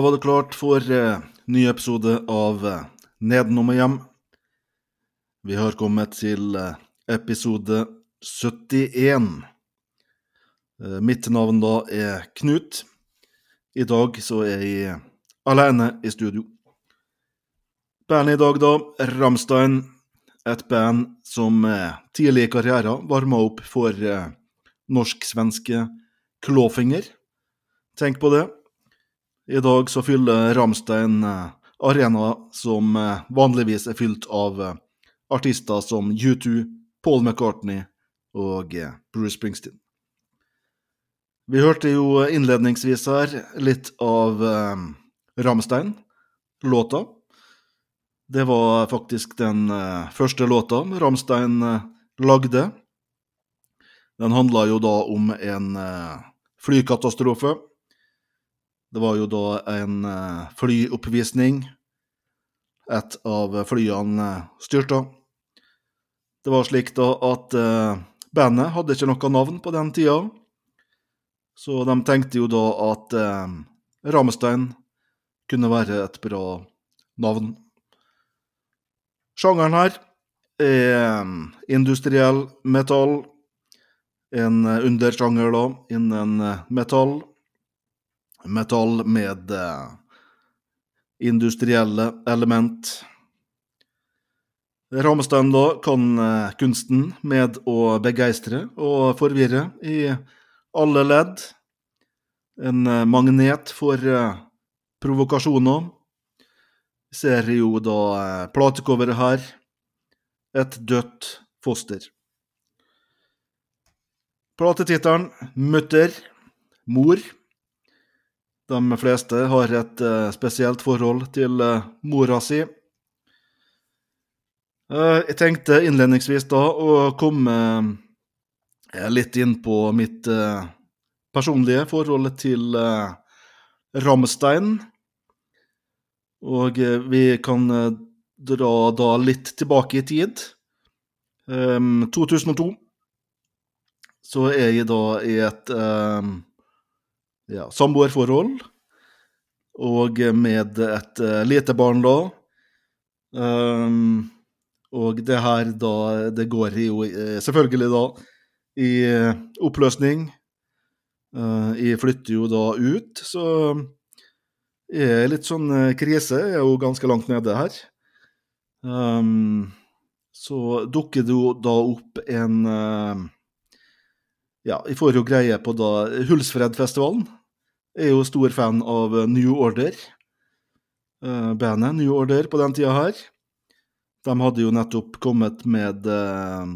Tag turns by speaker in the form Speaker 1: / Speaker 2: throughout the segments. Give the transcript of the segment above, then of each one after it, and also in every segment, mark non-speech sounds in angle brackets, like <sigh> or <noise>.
Speaker 1: Da var det klart for eh, ny episode av eh, Nedenom og hjem. Vi har kommet til eh, episode 71. Eh, mitt navn da er Knut. I dag så er jeg alene i studio. Bandet i dag, da, Ramstein. Et band som eh, tidlig i karrieren varma opp for eh, norsk-svenske Klåfinger. Tenk på det. I dag så fyller Ramstein eh, arena som eh, vanligvis er fylt av eh, artister som U2, Paul McCartney og Bruce Springsteen. Vi hørte jo innledningsvis her litt av eh, Ramstein, låta. Det var faktisk den første låta Ramstein lagde. Den handla jo da om en flykatastrofe. Det var jo da en eh, flyoppvisning. Et av flyene eh, styrta. Det var slik da at eh, bandet hadde ikke noe navn på den tida. Så de tenkte jo da at eh, Rammestein kunne være et bra navn. Sjangeren her er industriell metall. En undersjanger da innen metall. Metall med eh, industrielle element. Ramstein da kan eh, kunsten med å begeistre og forvirre i alle ledd. En eh, magnet for eh, provokasjoner. Vi ser jo da eh, platecoveret her. Et dødt foster. Platetittelen 'Mutter', mor. De fleste har et eh, spesielt forhold til eh, mora si. Eh, jeg tenkte innledningsvis da å komme litt inn på mitt personlige forhold til Ramstein. Og vi kan dra da litt tilbake i tid. Ehm, 2002 så er jeg da i et ja, samboerforhold. Og med et uh, lite barn da. Um, og det her da Det går jo eh, selvfølgelig da i eh, oppløsning. Uh, jeg flytter jo da ut, så jeg er litt sånn krise. Jeg er jo ganske langt nede her. Um, så dukker det jo da opp en uh, Ja, jeg får jo greie på da Hulsfredfestivalen. Er jo stor fan av eh, New Order. Uh, bandet New Order på den tida her. De hadde jo nettopp kommet med uh,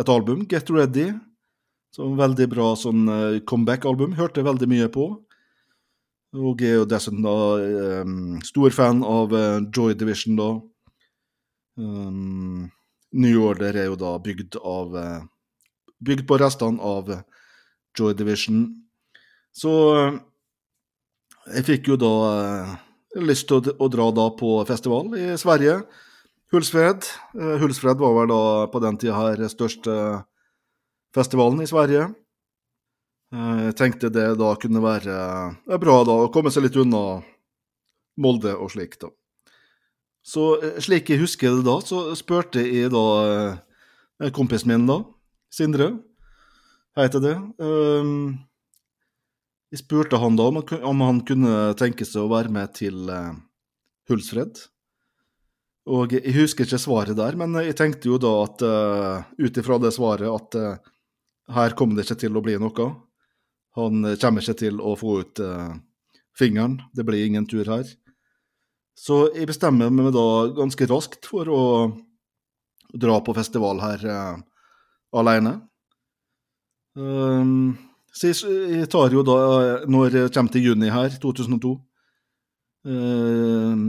Speaker 1: et album, Get Ready. Som veldig bra sånn uh, comeback-album. Hørte veldig mye på. Og er jo dessuten da eh, stor fan av Joy Division, da. Um, New Order er jo da bygd av Bygd på restene av Joy Division. Så eh, jeg fikk jo da eh, lyst til å, dra da på festival i Sverige. Hulsfred. Eh, Hulsfred var vel da på den tida her største festivalen i Sverige. Jeg tenkte det da kunne være bra da å komme seg litt unna Molde og slik, da. Så slik jeg husker det da, så spurte jeg da kompisen min, da, Sindre, heter det. Um, jeg spurte han da om, han om han kunne tenke seg å være med til uh, Hulsfred. Og jeg husker ikke svaret der, men jeg tenkte jo da at uh, ut ifra det svaret at uh, her kommer det ikke til å bli noe. Han eh, kommer ikke til å få ut uh, fingeren. Det blir ingen tur her. Så jeg bestemmer meg da ganske raskt for å dra på festival her uh, alene. Um, så jeg, tar jo da, når jeg kommer til juni her, 2002 eh,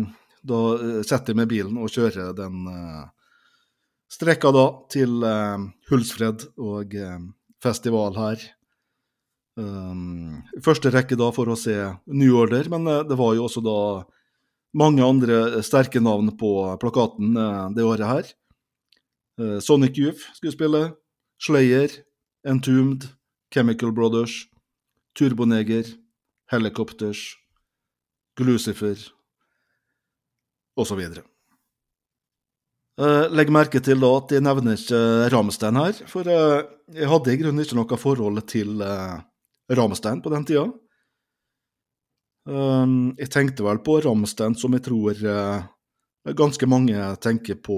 Speaker 1: Da eh, setter jeg meg bilen og kjører den eh, strekka da til Hulsfred og festival her. I første rekke da for å se New Order, men det var jo også da mange andre sterke navn på plakaten det året her. Sonic Youth skulle spille, Slayer, Entombed, Chemical Brothers, Turboneger, Helicopters, Glucifer osv. Uh, legg merke til da at jeg nevner ikke Ramstein her, for uh, jeg hadde i grunnen ikke noe forhold til uh, Ramstein på den tida. Jeg tenkte vel på Ramstein som jeg tror ganske mange tenker på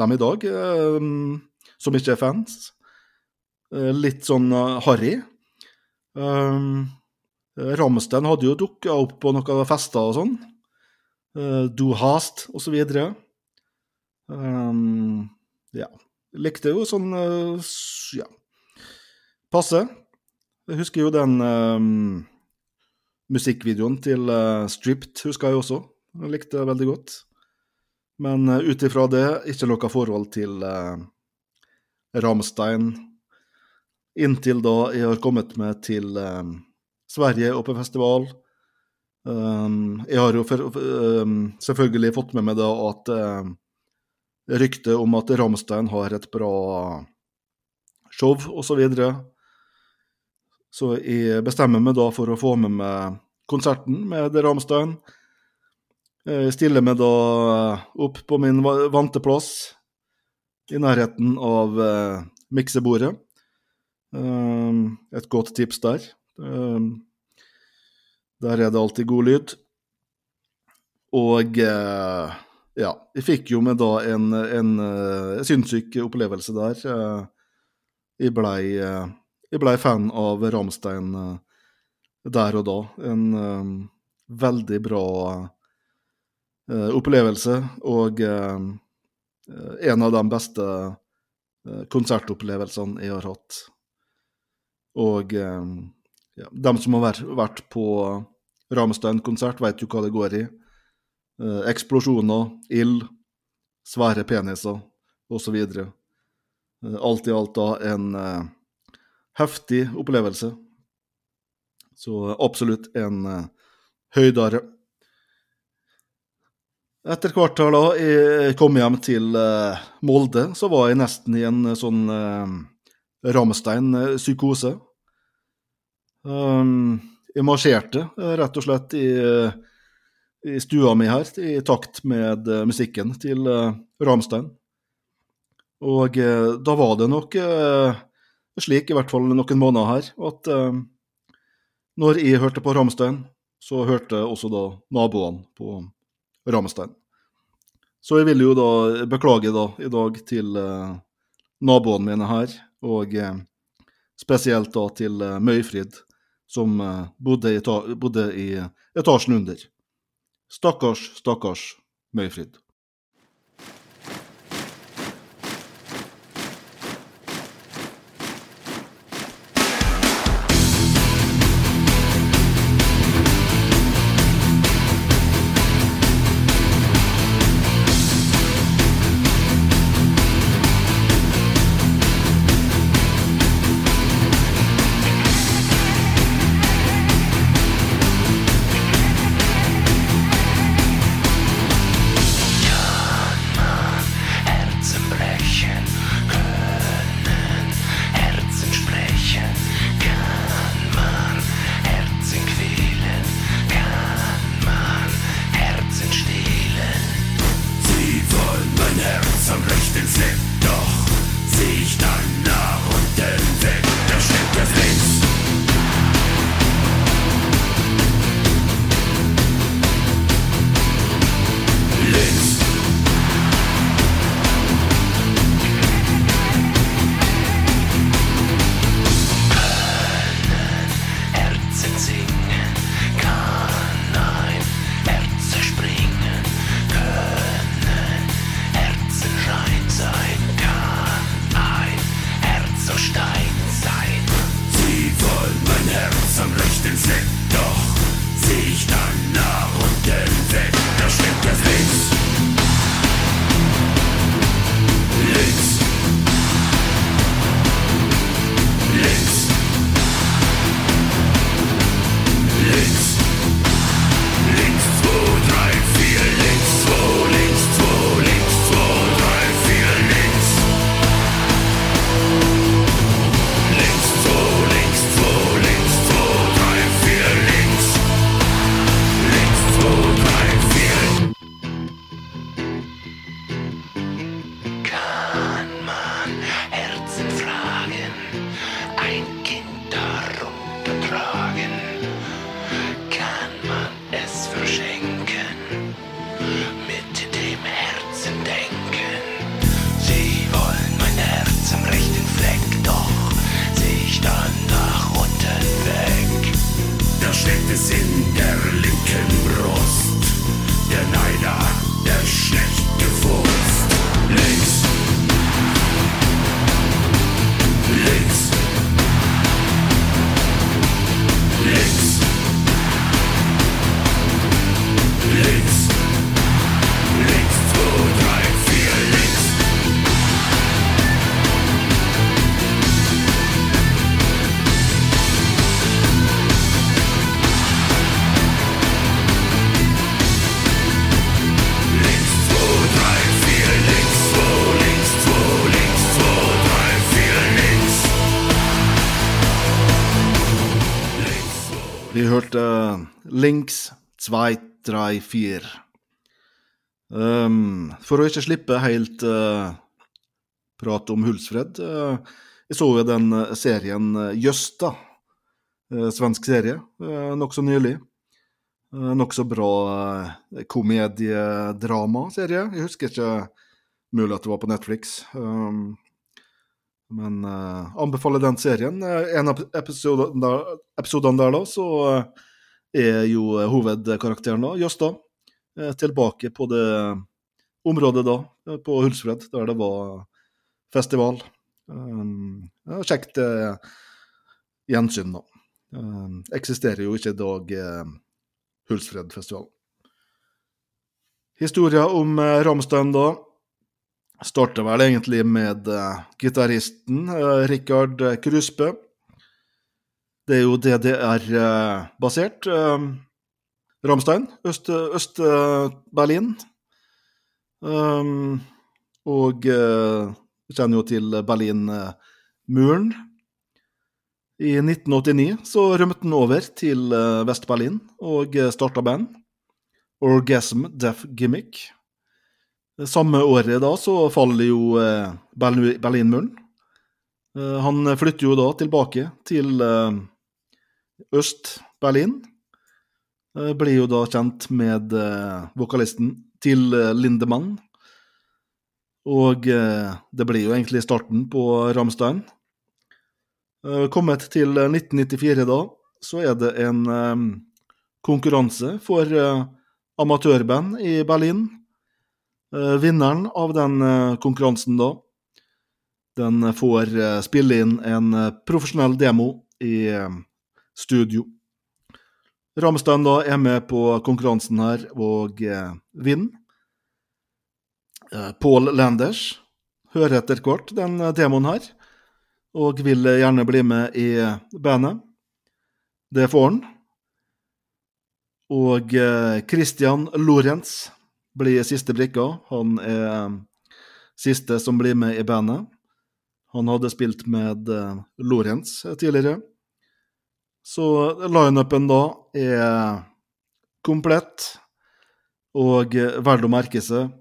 Speaker 1: dem i dag, som ikke er fans. Litt sånn harry. Um, Ramstein hadde jo dukka opp på noen fester og sånn. Do Hast og så videre. Um, ja. Likte jo sånn uh, ja. Passe. Jeg husker jo den um, musikkvideoen til uh, Stripped, husker jeg også. Jeg likte veldig godt. Men uh, ut ifra det, ikke noe forhold til uh, Ramstein. Inntil da jeg har kommet meg til um, Sverige og på festival. Um, jeg har jo for, um, selvfølgelig fått med meg da at um, rykte om at Ramstein har et bra show, osv. Så, videre. så jeg bestemmer meg da for å få med meg konserten med Ramstein. Jeg stiller meg da opp på min vante plass i nærheten av uh, miksebordet. Uh, et godt tips der. Uh, der er det alltid god lyd. Og uh, ja, jeg fikk jo med da en, en, en sinnssyk opplevelse der. Eh, jeg blei jeg ble fan av Ramstein eh, der og da. En um, veldig bra uh, opplevelse, og uh, en av de beste konsertopplevelsene jeg har hatt. Og ja, de som har vært, på Ramstein-konsert, vet jo hva det går i. Eh, eksplosjoner, ild, svære peniser osv. Eh, alt i alt da en eh, heftig opplevelse. Så absolutt en høydare. Etter hvert da jeg kom hjem til Molde, så var jeg nesten i en sånn Ramstein-psykose. Um, jeg marsjerte rett og slett i i stua mi her, i takt med uh, musikken til uh, Ramstein. Og uh, da var det nok slik, i hvert fall noen måneder her, at når jeg hørte på Ramstein, så hørte også da naboene på Ramstein. Så jeg vil jo da beklage da i dag til naboene mine her, og spesielt da til Møyfrid, som bodde i, bodde i etasjen under. Stakkars, stakkars Møyfrid. Hørte Links 2, 3, 4. Um, for å ikke slippe helt uh, prat om Hulsfred, uh, jeg så jo den serien Jøsta, uh, svensk serie, uh, nokså nylig. Uh, nokså bra uh, komediedramaserie. Jeg husker ikke mulig at det var på Netflix. Um, men uh, anbefaler den serien. en av episodene der, da, så er jo hovedkarakteren da, Jøsta tilbake på det området da, på Hulsfred, der det var festival. Um, kjekt uh, gjensyn, da. Um, eksisterer jo ikke i dag uh, Hulsfredfestivalen. Historia om uh, Ramstein, da, starter vel egentlig med uh, gitaristen uh, Rikard Kruspe. Det er jo DDR-basert. Ramstein, Øst-Berlin. Øst um, og vi kjenner jo til Berlinmuren. I 1989 så rømte han over til Vest-Berlin og starta band. Orgasm Deaf Gimmick. Samme året da så faller jo uh, Berlinmuren. Han flytter jo da tilbake til Øst-Berlin Eh, blir jo da kjent med vokalisten til Lindemann. Og det blir jo egentlig starten på Ramstein. kommet til 1994 da, så er det en konkurranse for amatørband i Berlin. Vinneren av den konkurransen da, den får spille inn en profesjonell demo i studio. Ramstein da er med på konkurransen her og eh, vinner. Eh, Paul Landers hører etter hvert den eh, demoen her, og vil gjerne bli med i bandet. Det får han. Og eh, Christian Lorentz blir siste brikka. Han er eh, siste som blir med i bandet. Han hadde spilt med eh, Lorentz tidligere. Så lineupen da er komplett og verdt å merke seg.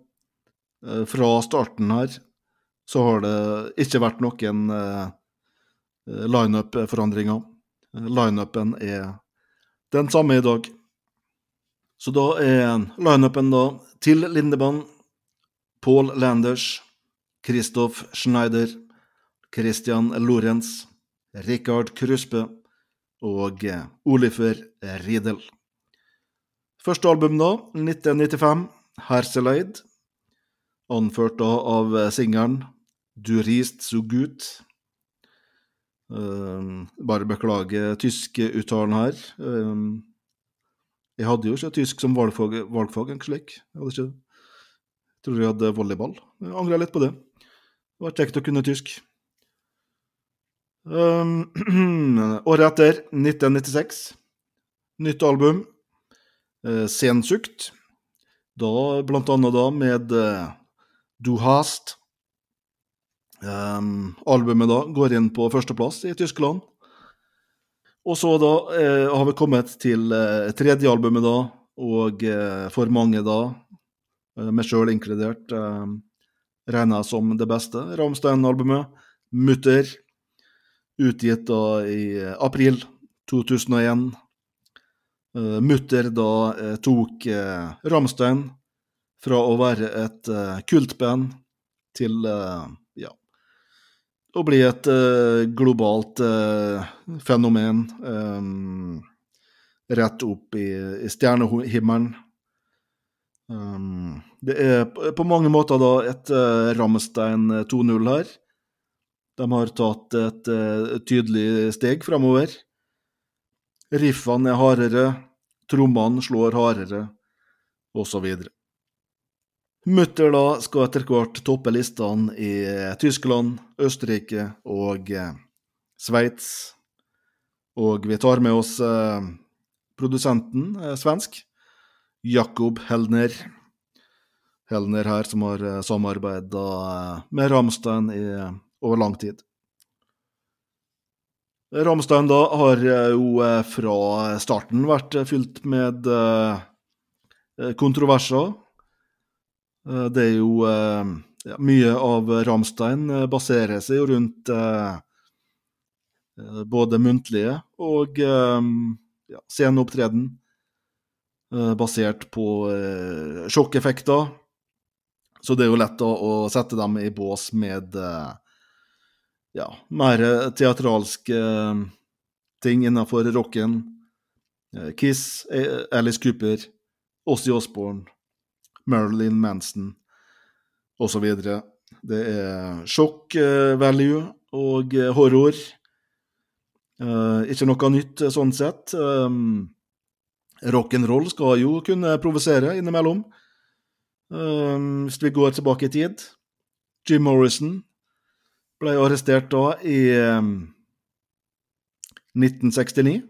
Speaker 1: Eh, fra starten her så har det ikke vært noen lineup-forandringer. Lineupen er den samme i dag. Så da er lineupen da til Lindemann, Paul Landers, Christoph Schneider, Christian Lorentz, Rikard Kruspe, og Olifer Riedel. Første album da, 1995, 'Herseleid', anført da av singelen 'Du rist so gut'. Uh, bare beklage tyskuttalen her. Uh, jeg hadde jo ikke tysk som valgfag, valgfag slik. Jeg hadde ikke Jeg tror jeg hadde volleyball. Jeg angrer litt på det. Det var kjekt å kunne tysk. Um, <clears throat> året etter, 1996, nytt album, uh, Sensukt. Da blant annet da med uh, Du Hast. Um, albumet da går inn på førsteplass i Tyskland. Og så da eh, har vi kommet til eh, tredje albumet da, og eh, for mange da, meg sjøl inkludert, uh, regna som det beste Ramstein-albumet. Mutter utgitt da i eh, april 2001. Uh, eh, Mutter da tok Ramstein fra å være et kultband til å bli et globalt fenomen. Um, rett opp i, i stjernehimmelen. Um, det er på mange måter da et Ramstein 2.0 her. De har tatt et uh, tydelig steg framover. Riffene er hardere, trommene slår hardere, osv. Mutter da skal etter hvert toppe listene i Tyskland, Østerrike og eh, Sveits. Og vi tar med oss eh, produsenten, eh, svensk, Jakob Helner. Helner her som har eh, samarbeida med Ramstein i over lang tid. Ramstein da har jo fra starten vært fylt med kontroverser. Det er jo ja, Mye av Ramstein baserer seg jo rundt både muntlige og ja, sceneopptreden basert på sjokkeffekter. Så det er jo lett å sette dem i bås med ja, mer teatralske ting innenfor rocken. Kiss, Alice Cooper, Ossie Osborne, Marilyn Manson osv. Det er sjokk value og horror. Ikke noe nytt sånn sett. Rock'n'roll skal jo kunne provosere innimellom. Hvis vi går tilbake i tid Jim Morrison ble arrestert da i 1969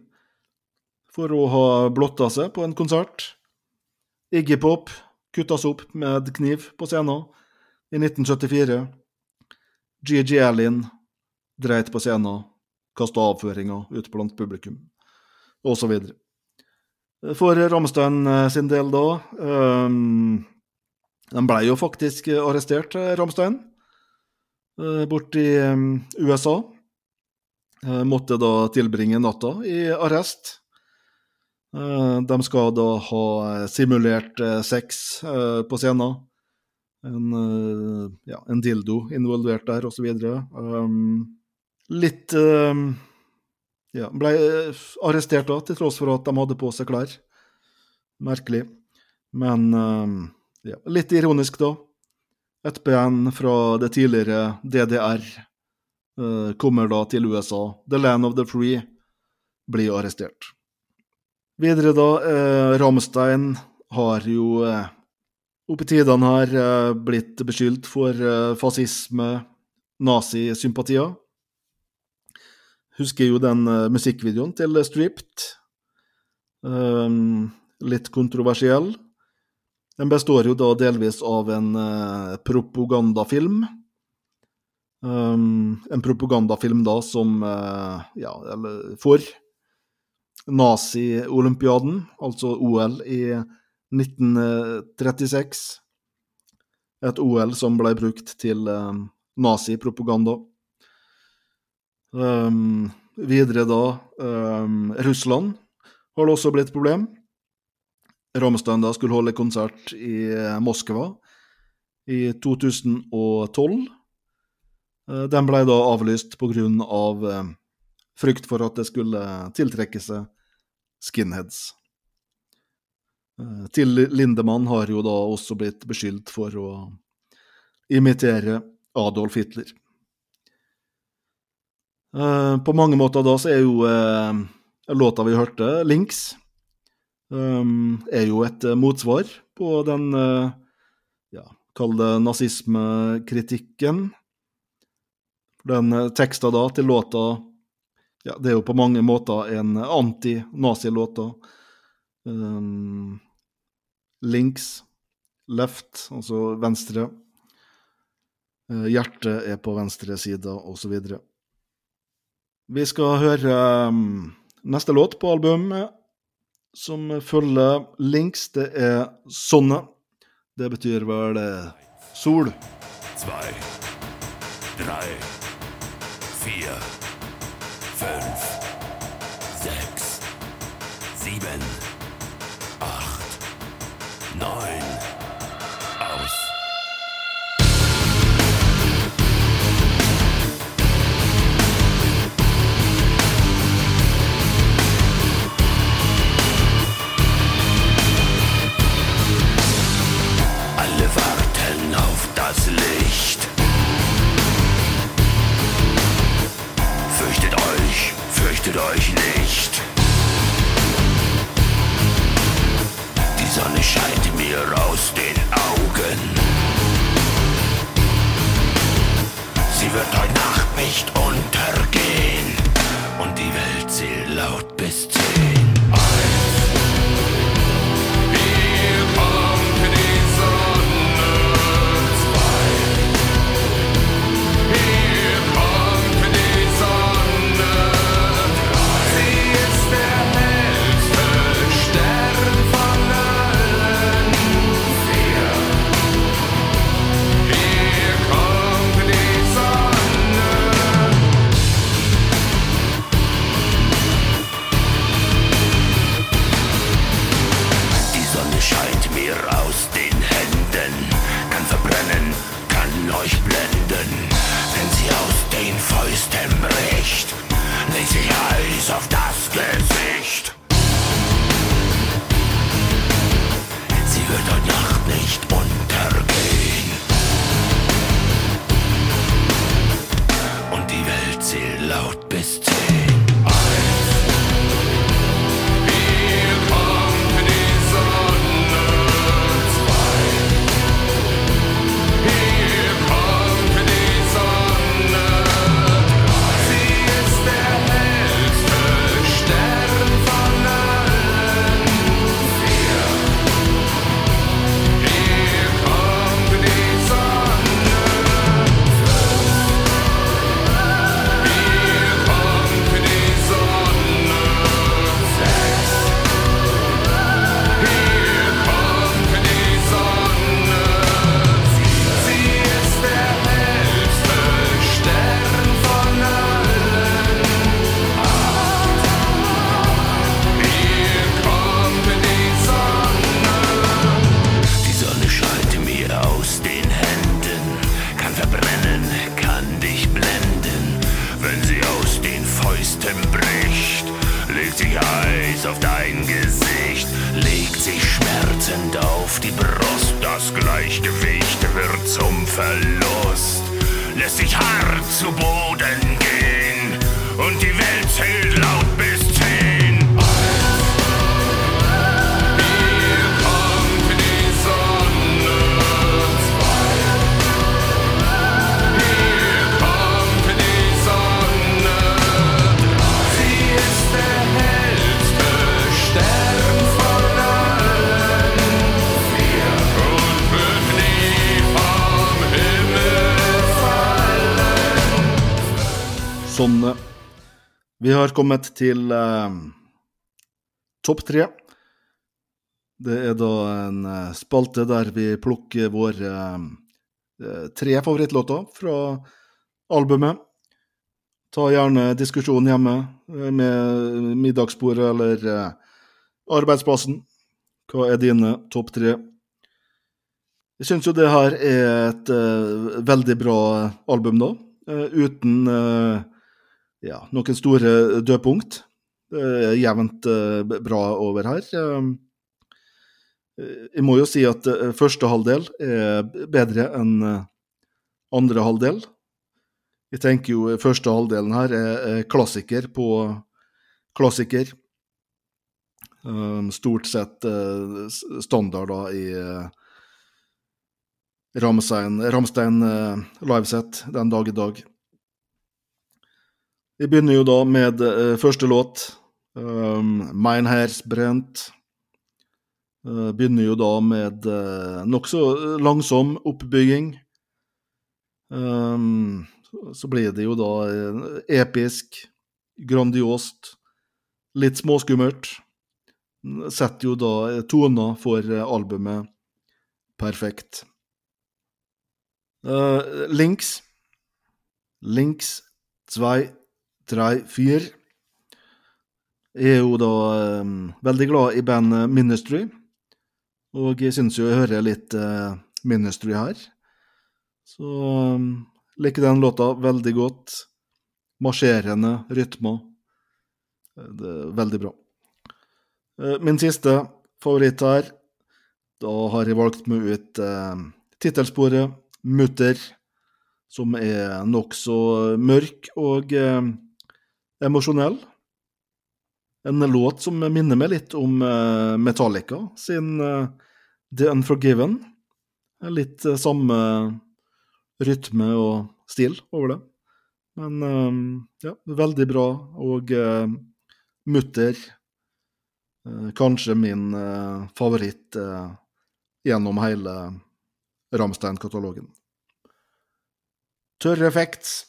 Speaker 1: for å ha blotta seg på en konsert. Iggy Pop kuttas opp med kniv på scenen i 1974. GG Allin dreit på scenen, kasta avføringa ut blant publikum, osv. For Ramstein sin del, da um, De ble jo faktisk arrestert, Ramstein, borti USA. Måtte da tilbringe natta i arrest. De skal da ha simulert sex på scenen en, eh, ja, en dildo involvert der, osv. Um, litt um, Ja, ble arrestert da, til tross for at de hadde på seg klær. Merkelig. Men um, ja, litt ironisk, da. Et band fra det tidligere DDR eh, kommer da til USA. The Land of the Free blir arrestert. Videre, da. Eh, Ramstein har jo eh, opp tidene her eh, blitt beskyldt for eh, fascisme, nazisympatier. Husker jo den eh, musikkvideoen til Stripped. Um, litt kontroversiell. Den består jo da delvis av en propagandafilm. Um, en propagandafilm da som Ja, eller for nazi-olympiaden, altså OL i 1936. Et OL som ble brukt til um, nazipropaganda. Um, videre da um, Russland har det også blitt problem. Ramstein da skulle holde konsert i Moskva i 2012. Uh, den ble da avlyst pga. Av, frykt for at det skulle tiltrekke seg skinheads. Eh, til Lindemann har jo da også blitt beskyldt for å imitere Adolf Hitler. Eh, på mange måter da så er jo eh, låta vi hørte, 'Links', er jo et motsvar på den ja, kall det nazismekritikken. Den teksta da til låta ja, det er jo på mange måter en anti-nazilåt. Um, links, left, altså venstre. Uh, hjertet er på venstre side, osv. Vi skal høre um, neste låt på albumet, som følger links. Det er 'Sånne'. Det betyr vel sol. Zwei, drei, vier, fünf, seks, sieben neun. Sonne scheint mir aus den Augen. Sie wird heute Nacht nicht untergehen har kommet til eh, topp tre. Det er da en eh, spalte der vi plukker våre eh, eh, tre favorittlåter fra albumet. Ta gjerne diskusjonen hjemme eh, med middagsbordet eller eh, arbeidsplassen. Hva er dine topp tre? Jeg syns jo det her er et veldig bra album, da. uten eh, ja, noen store dødpunkt. Det er jevnt eh, bra over her. Eh, jeg må jo si at eh, første halvdel er bedre enn eh, andre halvdel. Jeg tenker jo eh, første halvdelen her er, er klassiker på klassiker. Stort sett eh, s- standard da i uh, Ramstein, Ramstein eh, liveset den dag i dag. Vi begynner jo da med uh, første låt, um, Mein Herz Brent'. Uh, begynner jo da med uh, nokså langsom oppbygging. Um, så- blir det jo da eh, episk, grandiost, litt småskummelt. Setter jo da eh, toner for eh, albumet perfekt. Uh, links. Links 2, 3, 4. Jeg er jo da eh, veldig glad i bandet Ministry, og jeg syns jo jeg hører litt eh, Ministry her. Så um, liker den låta veldig godt. Marsjerende rytmer. Eh, Det er veldig bra. Eh, Min siste favoritt her, da har jeg valgt meg ut eh, tittelsporet Mutter, som er nokså mørk og eh, emosjonell. En låt som minner meg litt om eh, Metallica sin eh, The Unforgiven. Litt eh, samme rytme og stil over det. Men ja, veldig bra. Og Mutter kanskje min favoritt gjennom hele Ramstein-katalogen. Tørre effects.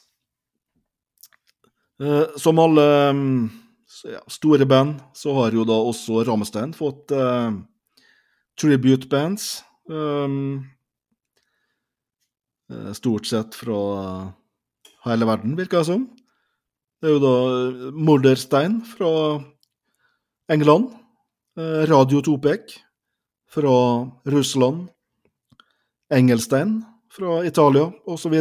Speaker 1: Eh, som alle mm, store band, så har jo da også Rammestein fått eh, tribute bands. Um, stort sett fra hele verden, virker det som. Det er jo da Morderstein fra England. Radio Topek fra Russland. Engelstein fra Italia, osv.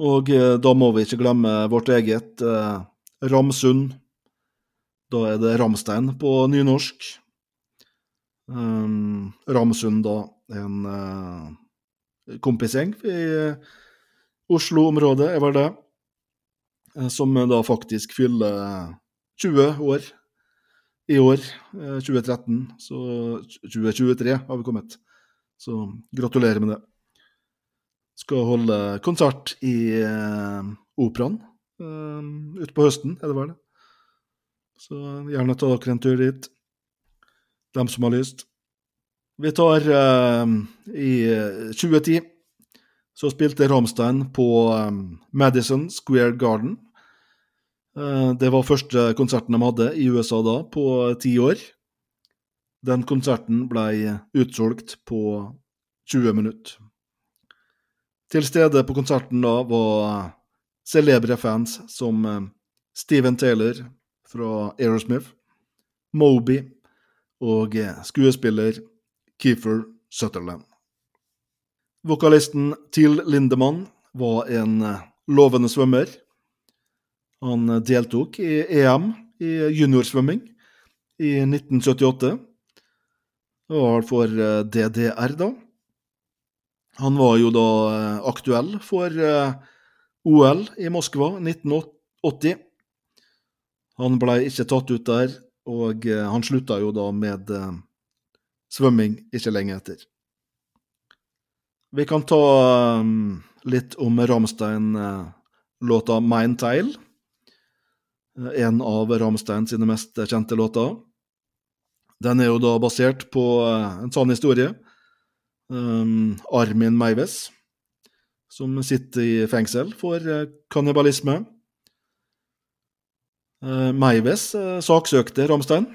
Speaker 1: Og eh, da må vi ikke glemme vårt eget eh, Ramsund. Da er det Ramstein på nynorsk. Um, Ramsund, da, en uh, kompisgjeng i Oslo-området, er vel det. Som da faktisk fyller 20 år i år, 2013. Så 2023 har vi kommet. Så gratulerer med det. Skal holde konsert i uh, Operaen uh, utpå høsten, er det vel? Så gjerne ta dere en tur dit, dem som har lyst. Vi tar uh, I 2010 så spilte Ramstein på um, Madison Square Garden. Uh, det var første konserten de hadde i USA da, på ti år. Den konserten ble utsolgt på 20 minutter. Til stede på konserten da var celebre fans som eh, Steven Taylor fra Aerosmith, Moby og eh, skuespiller Keefer Sutherland. Vokalisten Til Lindemann var en eh, lovende svømmer. Han deltok i EM i juniorsvømming i 1978. Det var for DDR, da. Han var jo da eh, aktuell for eh, OL i Moskva 1980. Han ble ikke tatt ut der, og eh, han slutta jo da med svømming ikke lenge etter. Vi kan ta litt om Ramstein-låta 'Mein Teil'. En av Ramstein sine mest kjente låter. Den er jo da basert på en sann historie um, Armin Meives, som sitter i fengsel for uh, kannibalisme. Uh, Meives uh, saksøkte Ramstein,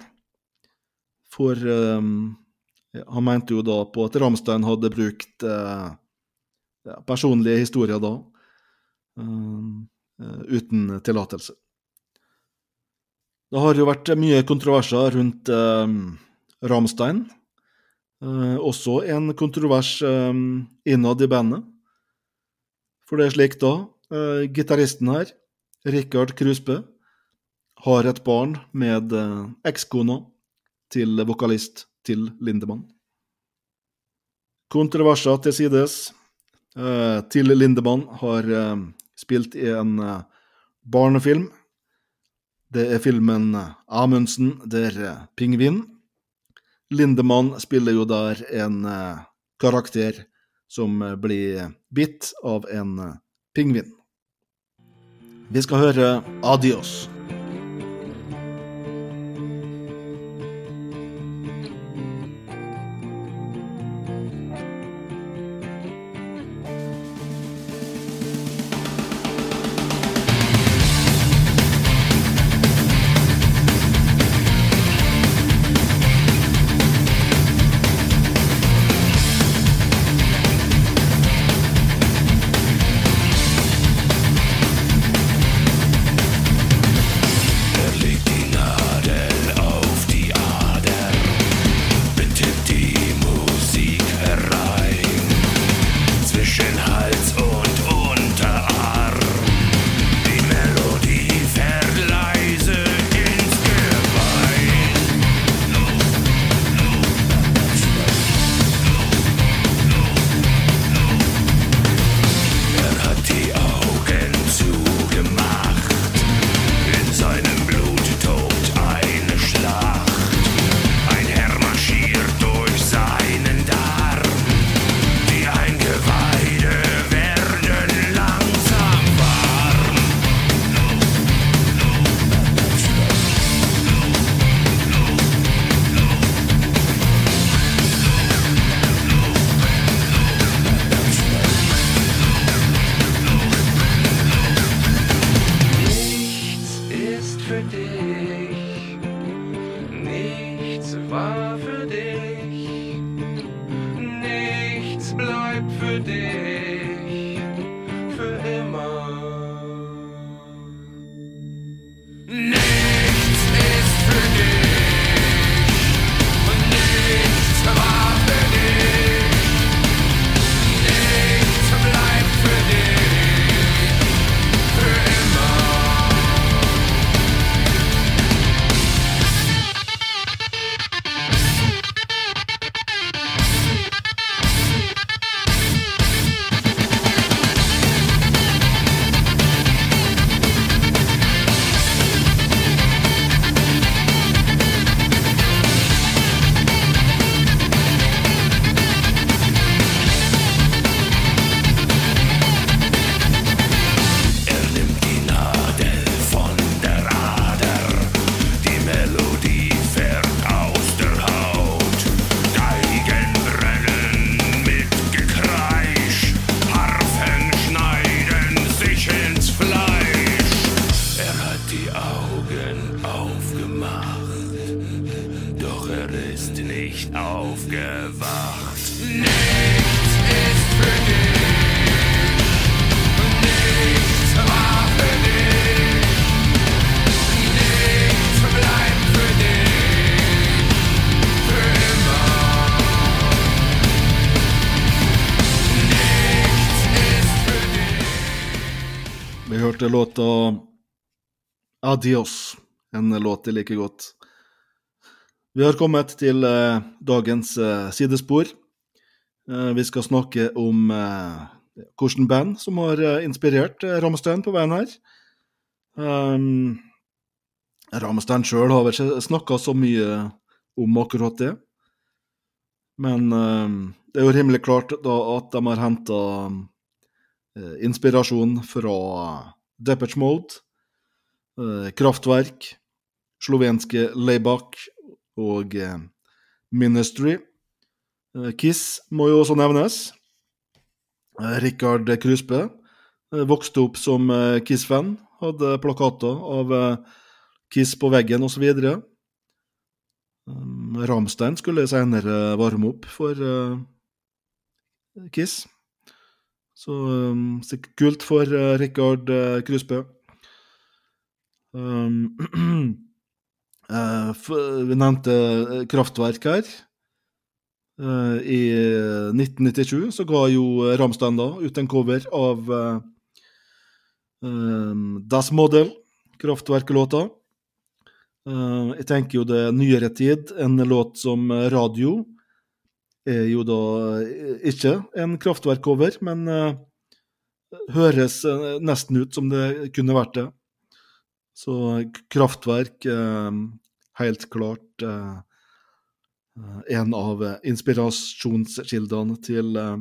Speaker 1: for um, han mente jo da på at Ramstein hadde brukt uh, ja, personlige historier da, uten tillatelse. Det har jo vært mye kontroverser rundt Ramstein. Eh, også en kontrovers eh, innad i bandet. For det er slik da, eh, gitaristen her, Rikard Krusbø, har et barn med eh, ekskona til vokalist til Lindemann. Kontroverser til sides. Eh, til Lindemann har eh, spilt i en eh, barnefilm. Det er filmen Amundsen der pingvin Lindemann spiller jo der en uh, karakter som uh, blir bitt av en uh, pingvin. Vi skal høre 'Adios'. Hørte låta Adios, en låt jeg liker godt. Vi har kommet til eh, dagens eh, sidespor. Eh, vi skal snakke om eh, hvilket band som har eh, inspirert eh, Ramstein på veien her. Um, Ramstein sjøl har vel ikke snakka så mye om akkurat det. Men eh, det er jo rimelig klart da at de har henta inspirasjon fra Depeche Mode, eh, Kraftverk, slovenske Laybach og eh, Ministry. Eh, Kiss må jo også nevnes. Rikard Kruspe vokste opp som Kiss-fan, hadde plakater av Kiss på veggen osv. Ramstein skulle senere varme opp for Kiss. Så um, sikkert kult for uh, Rikard uh, Krusbø. Um, <clears throat> uh, vi nevnte eh, Kraftverk her. Uh, I 1997 så ga jo Ramstein da ut en cover av uh, um, Das Model, Kraftverk-låta. Jeg tenker jo det er nyere tid, en låt som Radio er jo da eh, ikke en Kraftverk-cover, men eh, høres eh, nesten ut som det kunne vært det. Så Kraftverk eh, helt klart eh, eh, en av eh, inspirasjonskildene til eh,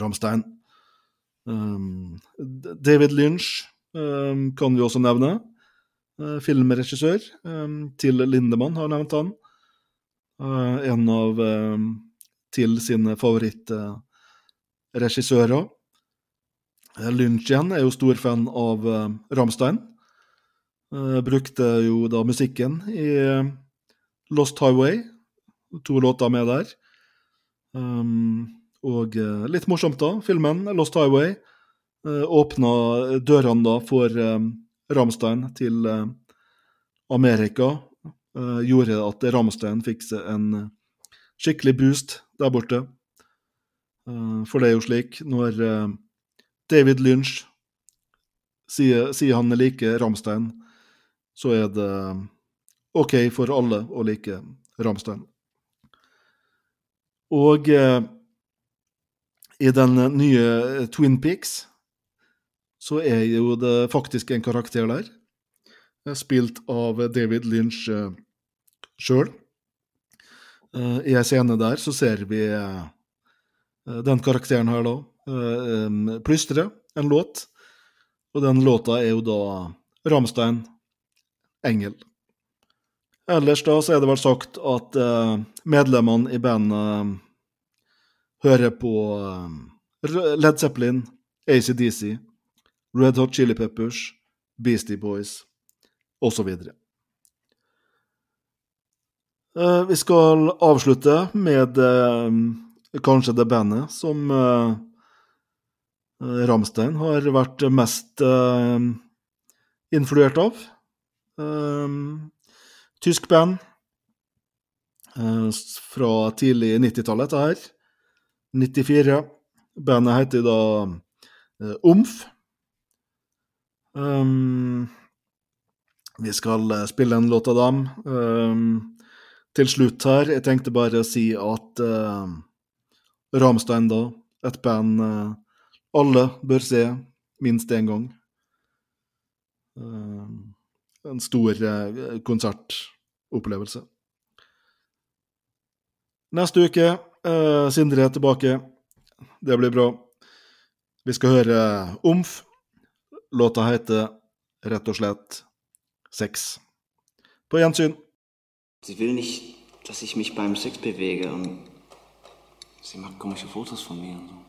Speaker 1: Ramstein. David Lynch kan vi også nevne. Eh, filmregissør. Til Lindemann har nevnt han. Eh, en av eh, til sine favorittregissører. Uh, Lynch igjen er jo stor fan av uh, Ramstein. Eh, brukte jo da musikken i eh, Lost Highway. To låter med der. Og eh, litt morsomt, da. Filmen Lost Highway åpna dørene da for eh, Ramstein til eh, Amerika eh, gjorde at Ramstein fikk seg en eh, skikkelig boost der borte. Eh, for det er jo slik, når eh, David Lynch sier, sier han liker Ramstein, så er det OK for alle å like Ramstein. Og eh, i den nye Twin Peaks så er jo det faktisk en karakter der eh, spilt av David Lynch sjøl. I ei scene der så ser vi eh, den karakteren her da eh, plystre en låt, og den låta er jo da Ramstein, 'Engel'. Ellers da så er det vel sagt at eh, medlemmene i bandet hører på eh, Led Zeppelin, ACDC, Red Hot Chili Peppers, Beastie Boys osv. Uh, vi skal avslutte med eh, kanskje det bandet som eh, eh, Ramstein har vært mest eh, influert av. Eh, tysk band eh, fra tidlig 90-tallet, dette her. 94. Bandet heter da eh, Omf. Um, vi skal eh, spille en låt av dem. Um, til slutt her, jeg tenkte bare å si at uh, Ramstein, da, et band uh, alle bør se minst én gang. Uh, en stor uh, konsertopplevelse. Neste uke, eh, Sindre er tilbake. Det blir bra. Vi skal høre Omf. Låta heter rett og slett Sex. På gjensyn.
Speaker 2: Sie will nicht, dass ich mich beim Sex bewege und sie macht komische Fotos von mir und so.